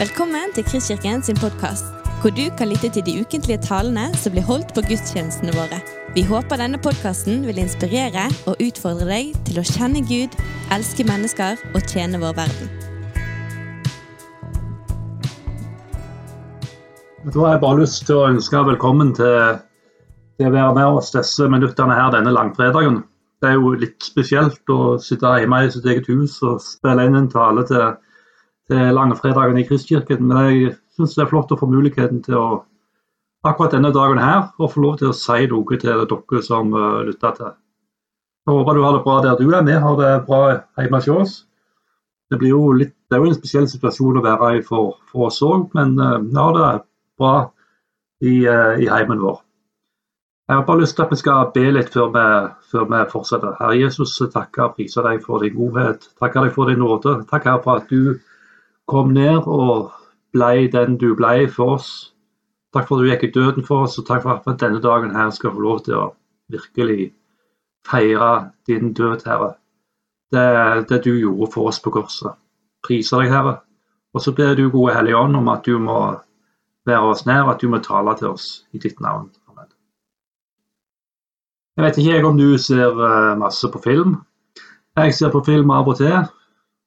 Velkommen til Kristkirken sin podkast, hvor du kan lytte til de ukentlige talene som blir holdt på gudstjenestene våre. Vi håper denne podkasten vil inspirere og utfordre deg til å kjenne Gud, elske mennesker og tjene vår verden. Da har jeg bare lyst til å ønske velkommen til, det å være med oss disse minuttene her denne langfredagen. Det er jo litt spesielt å sitte hjemme i sitt eget hus og spille inn en tale til til langfredagen i Kristkirken. Men jeg syns det er flott å få muligheten til å akkurat denne dagen her, å få lov til å si noe til dere som uh, lytter til. Jeg håper du har det bra der du er. Vi har det bra hjemme hos oss. Det, blir jo litt, det er jo en spesiell situasjon å være i for, for oss òg, men uh, vi har det bra i, uh, i heimen vår. Jeg har bare lyst til at vi skal be litt før vi, før vi fortsetter. Herre Jesus, takker og priser deg for din godhet. Takker deg for din nåde. Takker for at du kom ned og blei den du blei for oss. Takk for at du gikk i døden for oss, og takk for at denne dagen her skal få lov til å virkelig feire din død, Herre. Det, det du gjorde for oss på korset. Priser deg, Herre. Og så ber du, gode Hellige Ånd, om at du må være oss nær, at du må tale til oss i ditt navn. Amen. Jeg vet ikke om du ser eh, masse på film. Jeg ser på film av og til.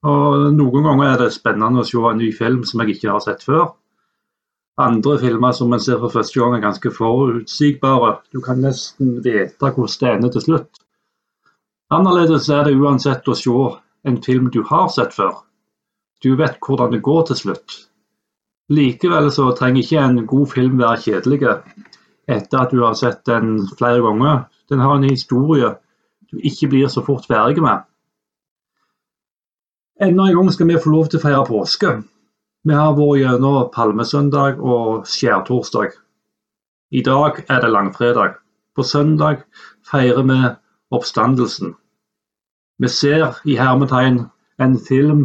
Og Noen ganger er det spennende å se en ny film som jeg ikke har sett før. Andre filmer som en ser for første gang er ganske forutsigbare. Du kan nesten vite hvordan det ender til slutt. Annerledes er det uansett å se en film du har sett før. Du vet hvordan det går til slutt. Likevel så trenger ikke en god film være kjedelig etter at du har sett den flere ganger. Den har en historie du ikke blir så fort ferdig med. Enda en gang skal vi få lov til å feire påske. Vi har vært gjennom palmesøndag og skjærtorsdag. I dag er det langfredag. På søndag feirer vi oppstandelsen. Vi ser i hermetegn en film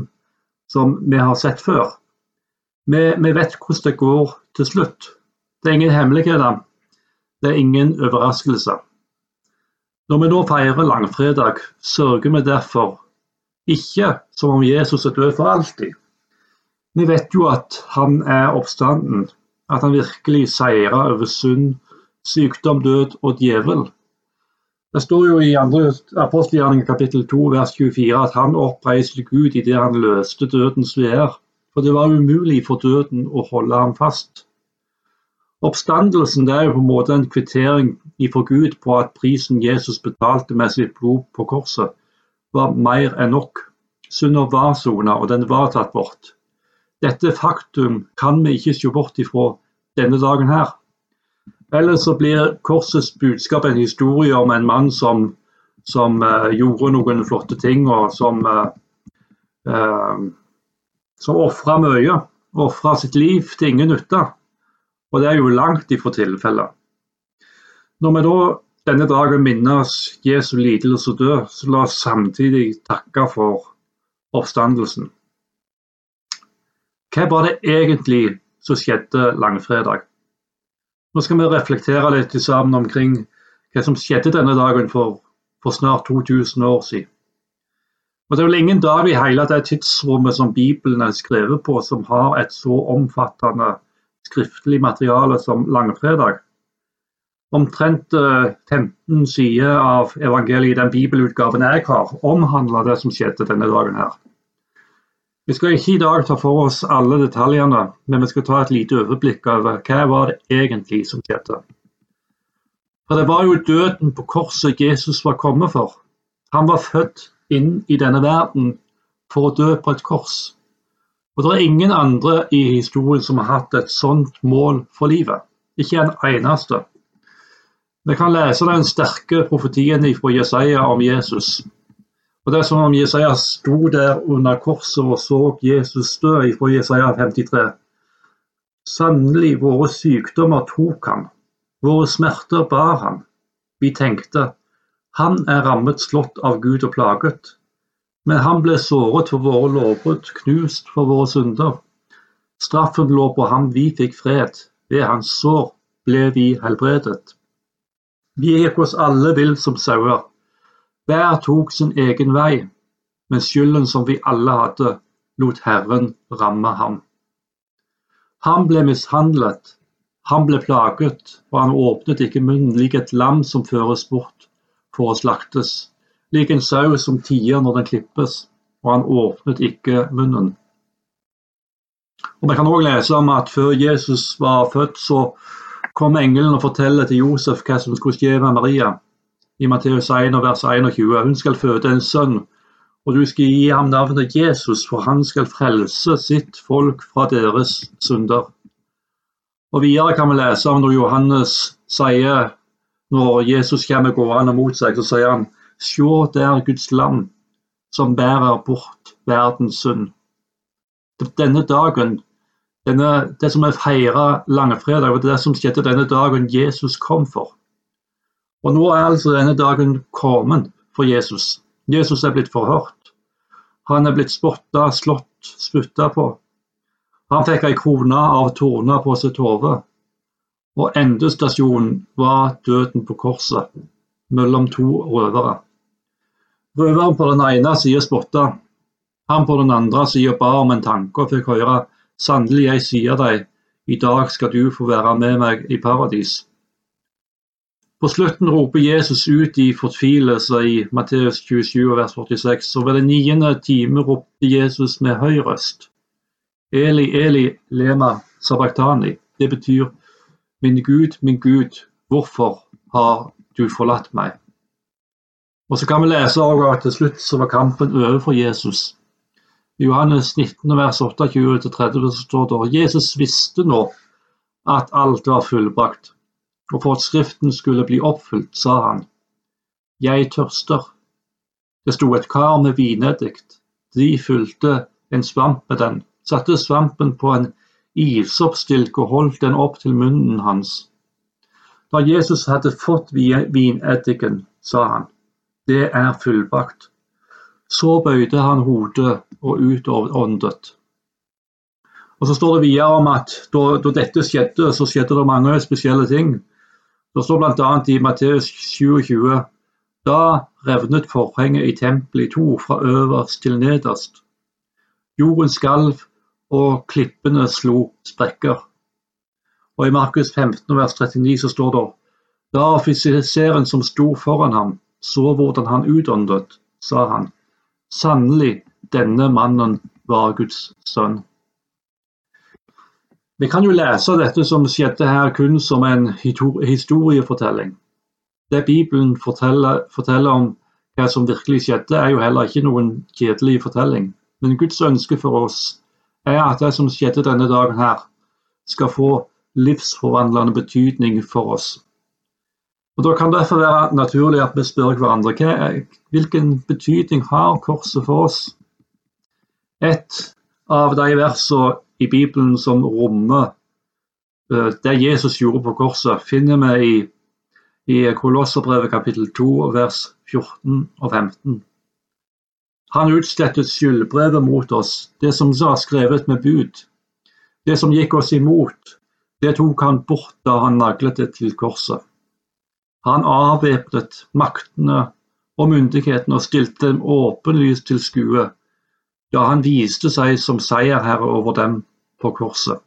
som vi har sett før. Vi, vi vet hvordan det går til slutt. Det er ingen hemmeligheter. Det er ingen overraskelse. Når vi nå feirer langfredag, sørger vi derfor ikke som om Jesus er død for alltid. Vi vet jo at han er oppstanden, at han virkelig seirer over synd, sykdom, død og djevel. Det står jo i 2. apostelgjerning kapittel 2 vers 24 at han oppreiste Gud idet han løste dødens veer. For det var umulig for døden å holde ham fast. Oppstandelsen det er jo på en måte en kvittering ifra Gud på at prisen Jesus betalte med sitt blod på korset, var mer enn nok. Synder var sona, og den var tatt bort. Dette faktum kan vi ikke se bort ifra denne dagen her. Ellers så blir korsets budskap en historie om en mann som, som uh, gjorde noen flotte ting, og som, uh, uh, som ofra mye. Ofra sitt liv til ingen nytte. Og det er jo langt ifra tilfellet. Når vi da denne dagen minner oss Jesu lidelse og død, så la oss samtidig takke for oppstandelsen. Hva var det egentlig som skjedde langfredag? Nå skal vi reflektere litt sammen omkring hva som skjedde denne dagen for, for snart 2000 år siden. Og Det er vel ingen dag i hele det tidsrommet som Bibelen er skrevet på, som har et så omfattende skriftlig materiale som langfredag. Omtrent 15 eh, sider av evangeliet i den bibelutgaven jeg har, omhandler det som skjedde denne dagen her. Vi skal ikke i dag ta for oss alle detaljene, men vi skal ta et lite overblikk over hva var det egentlig som skjedde. For Det var jo døden på korset Jesus var kommet for. Han var født inn i denne verden for å dø på et kors. Og Det er ingen andre i historien som har hatt et sånt mål for livet. Ikke en eneste. Vi kan lese den sterke profetien fra Jesaja om Jesus. Og Det er som om Jesaja sto der under korset og så Jesus dø fra Jesaja 53. Sannelig, våre sykdommer tok han, våre smerter bar han. Vi tenkte, han er rammet slått av Gud og plaget. Men han ble såret for våre lovbrudd, knust for våre synder. Straffen lå på ham, vi fikk fred. Ved hans sår ble vi helbredet. Vi gikk oss alle vill som sauer. Hver tok sin egen vei, men skylden som vi alle hadde, lot Herren ramme ham. Han ble mishandlet, han ble plaget, og han åpnet ikke munnen, lik et lam som føres bort for å slaktes, lik en sau som tier når den klippes, og han åpnet ikke munnen. Og Vi kan også lese om at før Jesus var født, så kom engelen og forteller til Josef hva som skulle skje med Maria. I Matteus 1, vers 21. Hun skal føde en sønn, og du skal gi ham navnet Jesus, for han skal frelse sitt folk fra deres synder. Og Videre kan vi lese om når Johannes sier, når Jesus kommer gående mot seg, så sier han Se der Guds lam som bærer bort verdens synd. Denne dagen denne, det som vi feirer langfredag, var det som skjedde denne dagen Jesus kom for. Og nå er altså denne dagen kommet for Jesus. Jesus er blitt forhørt. Han er blitt spotta, slått, spytta på. Han fikk ei krone av torna på sitt hode. Og endestasjonen var døden på korset, mellom to røvere. Røveren på den ene sida spotta, han på den andre sida ba om en tanke og fikk høre Sannelig, jeg sier deg, i dag skal du få være med meg i paradis. På slutten roper Jesus ut i fortvilelse i Matteus 27, vers 46, og ved den niende time ropte Jesus med høy røst. Eli, Eli, lema sabachthani. Det betyr, min Gud, min Gud, hvorfor har du forlatt meg? Og så kan vi lese at til slutt så var kampen over for Jesus. I Johannes 19, vers 28-30 står det Jesus visste nå at alt var fullbrakt, og for at Skriften skulle bli oppfylt, sa han, Jeg tørster. Det sto et kar med vineddikt. De fylte en svamp med den, satte svampen på en isoppstilk og holdt den opp til munnen hans. Da Jesus hadde fått vineddiken, sa han, Det er fullbrakt. Så bøyde han hodet og utåndet. Og Så står det videre om at da, da, dette skjedde, så skjedde det mange spesielle ting. Det står bl.a. i Matteus 27 da revnet forhenget i tempelet i to, fra øverst til nederst. Jorden skalv, og klippene slo sprekker. Og I Markus 15 vers 39 så står det da offiseren som sto foran ham, så hvordan han utåndet, sa han Sannelig, denne mannen var Guds sønn. Vi kan jo lese dette som skjedde her kun som en historiefortelling. Det Bibelen forteller, forteller, om hva som virkelig skjedde, er jo heller ikke noen kjedelig fortelling. Men Guds ønske for oss er at det som skjedde denne dagen her, skal få livsforvandlende betydning for oss. Og Da kan det derfor være naturlig at vi spør hverandre hvilken betydning har korset for oss. Et av de versene i Bibelen som rommer eh, det Jesus gjorde på korset, finner vi i, i Kolosserbrevet kapittel 2 vers 14 og 15. Han utslettet skyldbrevet mot oss, det som var skrevet med bud. Det som gikk oss imot, det tok han bort da han naglet det til korset. Han avvæpnet maktene og myndighetene og stilte dem åpenlyst til skue, da han viste seg som seierherre over dem på korset.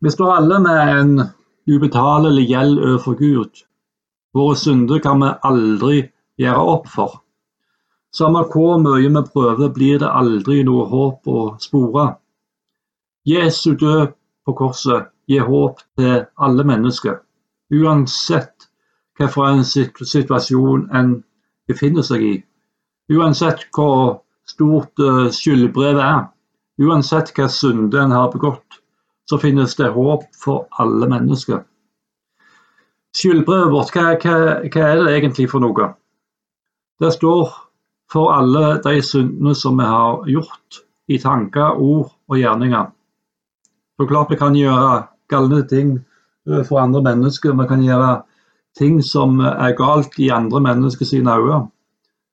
Vi står alle med en ubetalelig gjeld overfor Gud. Våre synder kan vi aldri gjøre opp for. Samme hvor mye vi prøver, blir det aldri noe håp å spore. Jesu død på korset gir håp til alle mennesker uansett hvilken situasjon en befinner seg i. Uansett hvor stort eh, skyldbrevet er, uansett hva synde en har begått, så finnes det håp for alle mennesker. Skyldbrevet vårt, hva, hva, hva er det egentlig for noe? Det står for alle de syndene som vi har gjort i tanker, ord og gjerninger. Så klart vi kan gjøre galne ting for andre mennesker. Vi kan gjøre ting som er galt i andre mennesker sine øyne.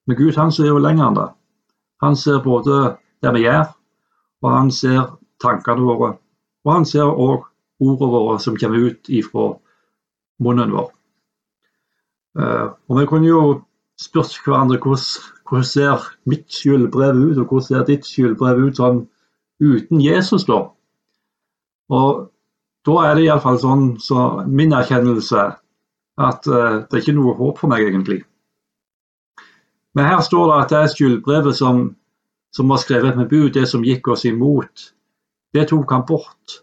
Men Gud han ser jo lenger enn det. Han ser både det vi gjør, og han ser tankene våre. Og han ser òg ordene våre som kommer ut ifra munnen vår. Uh, og Vi kunne jo spurt hverandre hvordan, ser mitt skyldbrev ut, og hvordan ser ditt skyldbrev ut sånn uten Jesus, da? Og da er det iallfall sånn så min erkjennelse at uh, det er ikke noe håp for meg, egentlig. Men her står det at det er skyldbrevet som, som var skrevet med bud, det som gikk oss imot, det tok han bort.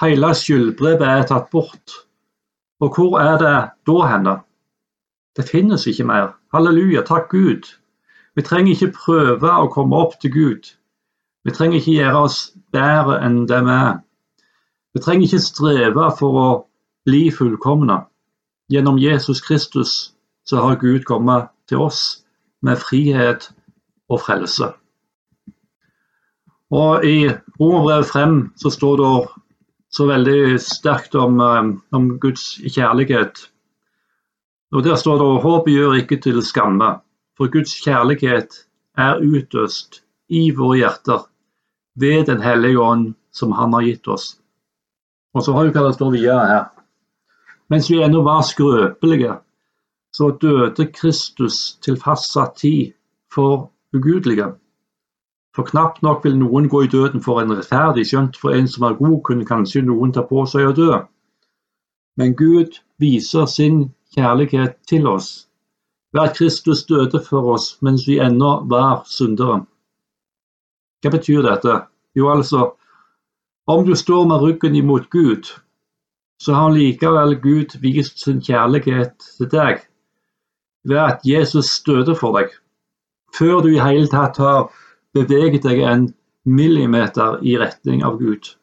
Hele skyldbrevet er tatt bort. Og hvor er det da henne? Det finnes ikke mer. Halleluja, takk Gud. Vi trenger ikke prøve å komme opp til Gud. Vi trenger ikke gjøre oss bedre enn det vi er. Vi trenger ikke streve for å bli fullkomne. Gjennom Jesus Kristus så har Gud kommet til oss med frihet og frelse. Og I Romerbrevet 5 så står det så veldig sterkt om, eh, om Guds kjærlighet og Der står det håpet gjør ikke til skamme, for Guds kjærlighet er utøst i våre hjerter ved Den hellige ånd som Han har gitt oss. Og så har vi hva det står videre her. Mens vi ennå var skrøpelige, så døde Kristus til fastsatt tid for ugudelige. For knapt nok vil noen gå i døden for en rettferdig, skjønt for en som er god, kunne kanskje noen ta på seg å dø. Men Gud viser sin kjærlighet til oss ved at Kristus døde for oss mens vi ennå var syndere. Hva betyr dette? Jo, altså, om du står med ryggen imot Gud, så har likevel Gud vist sin kjærlighet til deg ved at Jesus døde for deg, før du i hele tatt har beveget deg en millimeter i retning av Gud.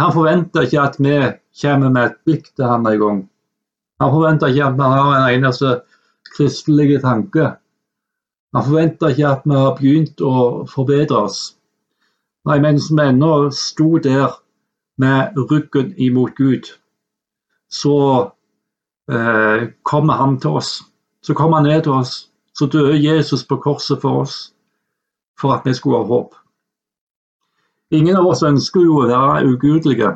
Han forventer ikke at vi kommer med et blikk til ham en gang, han forventer ikke at vi har en eneste kristelig tanke. Han forventer ikke at vi har begynt å forbedre oss. Nei, mens vi ennå sto der med ryggen imot Gud, så eh, kommer han til oss. Så kommer han ned til oss. Så døde Jesus på korset for oss, for at vi skulle ha håp. Ingen av oss ønsker jo å være ugudelige.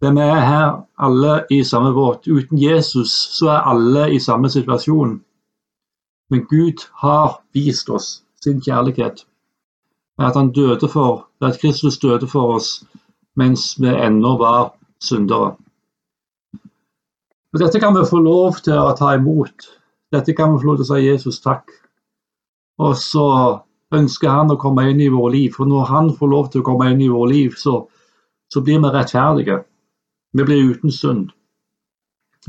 Vi er her alle i samme båt. Uten Jesus så er alle i samme situasjon. Men Gud har vist oss sin kjærlighet at han døde for, at Kristus døde for oss mens vi ennå var syndere. Og dette kan vi få lov til å ta imot. Dette kan vi få lov til å si Jesus takk. Og så ønsker han å komme inn i vårt liv. For når han får lov til å komme inn i vårt liv, så, så blir vi rettferdige. Vi blir uten synd.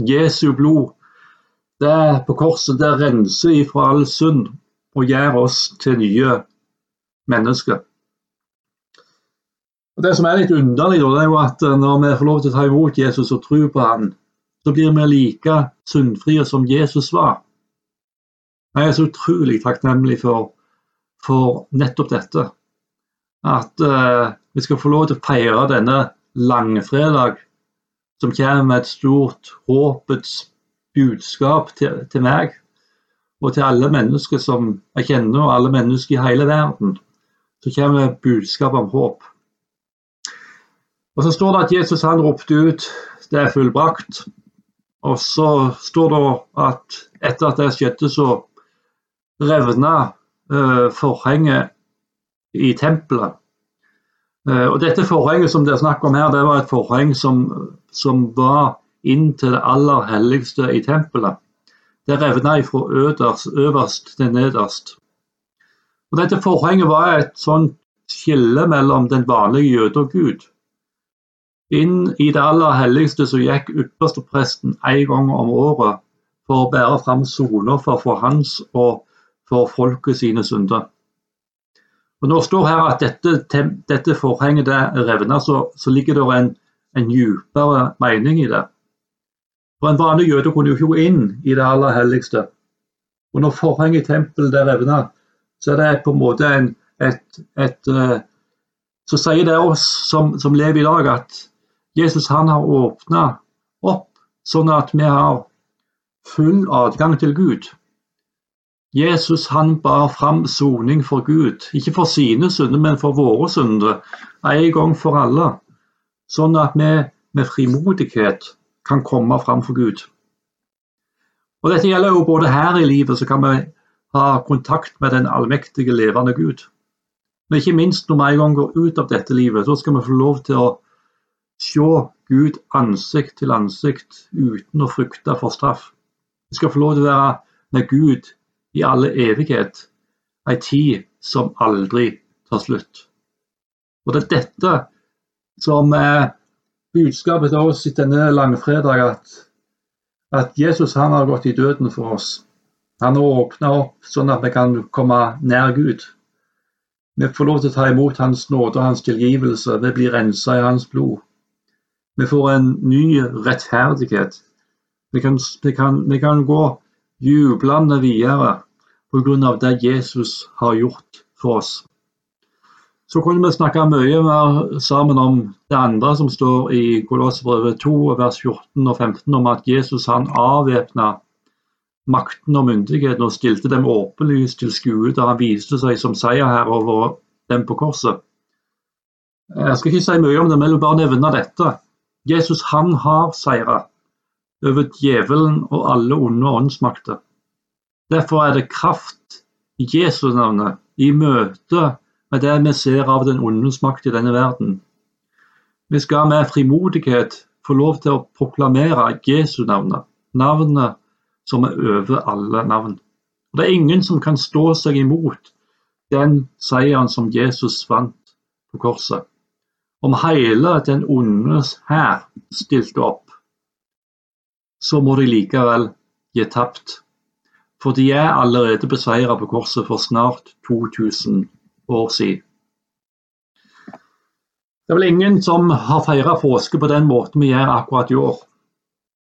Jesu blod det på korset det renser ifra all synd og gjør oss til nye mennesker. Og Det som er litt underlig, det er jo at eh, når vi får lov til å ta imot Jesus og tro på han, så blir vi like syndfrie som Jesus var. Jeg er så utrolig takknemlig for, for nettopp dette. At uh, vi skal få lov til å feire denne langfredag som kommer med et stort håpets budskap til, til, meg og til alle mennesker som jeg kjenner, og alle mennesker i hele verden. Så kommer det budskap om håp. Og Så står det at Jesus han ropte ut 'det er fullbrakt'. Og så står det at etter at det skjedde, så revna uh, forhenget i tempelet. Uh, og Dette forhenget som det er snakk om her, det var et forheng som som var inn til det aller helligste i tempelet. Det revna fra øverst til nederst. Og Dette forhenget var et sånt skille mellom den vanlige jøde og Gud. Inn i det aller helligste så gikk ypperstepresten en gang om året for å bære fram soner for hans og for folket sine synder. Og Når det står her at dette, dette forhenget revner, så, så ligger det en en djupere mening i det. For En vanlig jøde kunne jo ikke gå inn i det aller helligste. Og Når forhenget i tempelet revner, så er det på en måte en, et, et, uh, Så sier det oss som, som, lever i dag, at Jesus han har åpna opp sånn at vi har full adgang til Gud. Jesus han bar fram soning for Gud, ikke for sine synder, men for våre synder, en gang for alle sånn at vi med frimodighet kan komme fram for Gud. Og Dette gjelder jo både her i livet, så kan vi ha kontakt med den allmektige, levende Gud. Men ikke minst når vi en gang går ut av dette livet, så skal vi få lov til å se Gud ansikt til ansikt uten å frykte for straff. Vi skal få lov til å være med Gud i alle evighet, ei tid som aldri tar slutt. Og Det er dette som er budskapet til oss i denne langfredag, at, at Jesus han har gått i døden for oss. Han har åpna opp sånn at vi kan komme nær Gud. Vi får lov til å ta imot Hans nåde og Hans tilgivelse. Vi blir rensa i Hans blod. Vi får en ny rettferdighet. Vi kan, vi kan, vi kan gå jublende videre pga. det Jesus har gjort for oss. Så kunne vi snakke mye mer sammen om det andre som står i Kolossebrevet 2, vers 14 og 15, om at Jesus han avvæpna makten og myndigheten og stilte dem åpenlyst til skue da han viste seg som seierherre over dem på korset. Jeg skal ikke si mye om det, men jeg vil bare nevne dette. Jesus han har seira over djevelen og alle onde åndsmakter. Derfor er det kraft i Jesu navnet i møte med det vi ser av den ondes makt i denne verden. Vi skal med frimodighet få lov til å proklamere Jesu navnet, navnet som er over alle navn. Og Det er ingen som kan stå seg imot den seieren som Jesus vant på korset. Om hele den ondes hær stilte opp, så må de likevel gi tapt. For de er allerede beseira på korset for snart 2000 år siden. Det er vel ingen som har feira påske på den måten vi gjør akkurat i år.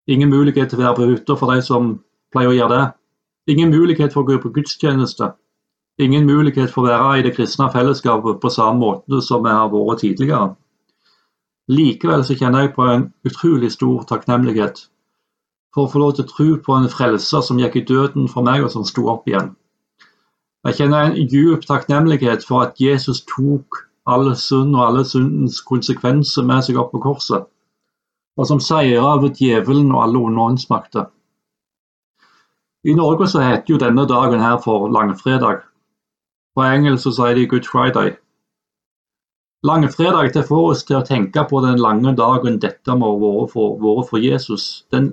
Ingen mulighet til å være på hytta for de som pleier å gjøre det. Ingen mulighet for å gå på gudstjeneste. Ingen mulighet for å være i det kristne fellesskapet på samme måte som vi har vært tidligere. Likevel så kjenner jeg på en utrolig stor takknemlighet for å få lov til å tro på en frelser som gikk i døden for meg, og som sto opp igjen. Jeg kjenner en djup takknemlighet for at Jesus tok all synd og alle syndens konsekvenser med seg opp på korset, og som seira over djevelen og alle onde åndsmakter. I Norge så heter jo denne dagen her for langfredag. På engelsk så sier de Good Friday. Langfredag det får oss til å tenke på den lange dagen dette må ha vært for, for Jesus. Den,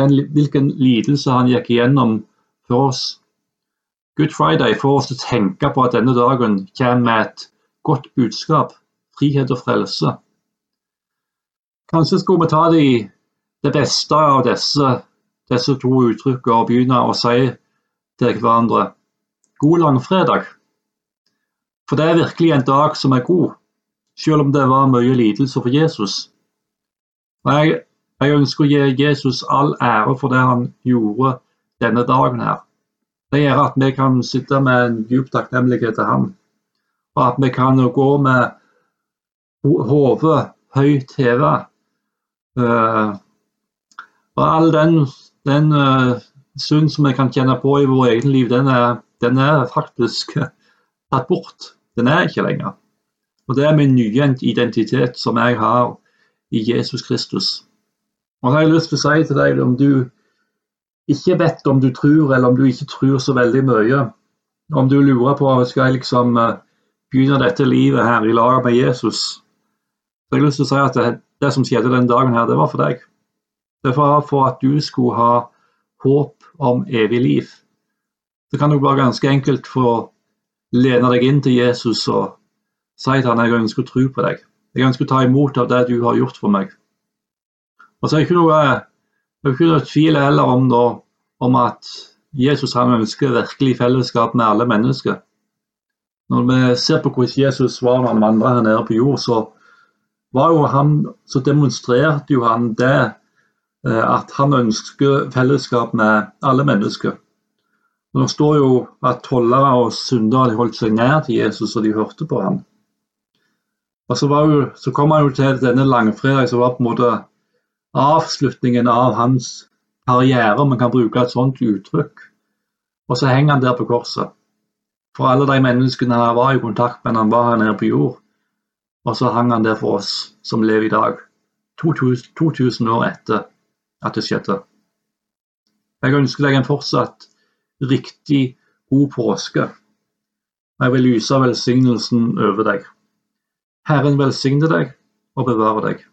den, hvilken lidelse han gikk igjennom for oss. Good Friday får oss til å tenke på at denne dagen kommer med et godt budskap, frihet og frelse. Kanskje skulle vi ta de, det beste av disse disse to uttrykkene og begynne å si til hverandre god langfredag. For det er virkelig en dag som er god, selv om det var mye lidelse for Jesus. Og jeg, jeg ønsker å gi Jesus all ære for det han gjorde denne dagen her. Det gjør at vi kan sitte med en dyp takknemlighet til ham, og at vi kan gå med hodet høyt hevet. Uh, og all den den uh, synd som vi kan kjenne på i vårt eget liv, den er, den er faktisk tatt bort. Den er ikke lenger. Og Det er min nye identitet som jeg har i Jesus Kristus. Og så har jeg lyst til å si til deg om du ikke vet om du tror, eller om du ikke tror så veldig mye, om du lurer på om skal jeg liksom uh, begynne dette livet her i lag med Jesus, så har jeg lyst til å si at det, det som skjedde den dagen her, det var for deg. Det var for at du skulle ha håp om evig liv. Det kan du bare ganske enkelt få lene deg inn til Jesus og si til han jeg ønsker å tro på deg. Jeg ønsker å ta imot av det du har gjort for meg. Og så det ikke noe, det er ikke noe tvil heller om, da, om at Jesus han ønsker virkelig fellesskap med alle mennesker. Når vi ser på hvordan Jesus var når han vandra her nede på jord, så, han, så demonstrerte jo han det Eh, at han ønsker fellesskap med alle mennesker. Det står jo at tollere og syndere holdt seg nær til Jesus, og de hørte på ham. Og så, jo, så kom han jo til denne langfredag, som var på en måte avslutningen av hans karriere, om man kan bruke et sånt uttrykk. Og så henger han der på korset. For alle de menneskene han var i kontakt med han var her nede på jord. Og så hang han der for oss som lever i dag, 2000, 2000 år etter at det skjedde. Jeg ønsker deg en fortsatt riktig god påske. Jeg vil lyse velsignelsen over deg. Herren velsigne deg og bevare deg.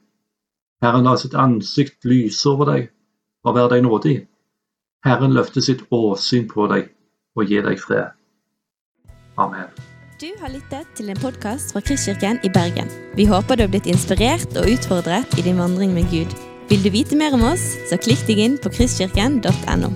Herren la sitt ansikt lyse over deg og være deg nådig. Herren løfter sitt åsyn på deg og gir deg fred. Amen. Du har lyttet til en podkast fra Kristkirken i Bergen. Vi håper du har blitt inspirert og utfordret i din vandring med Gud. Vil du vite mer om oss, så klikk deg inn på kristkirken.no.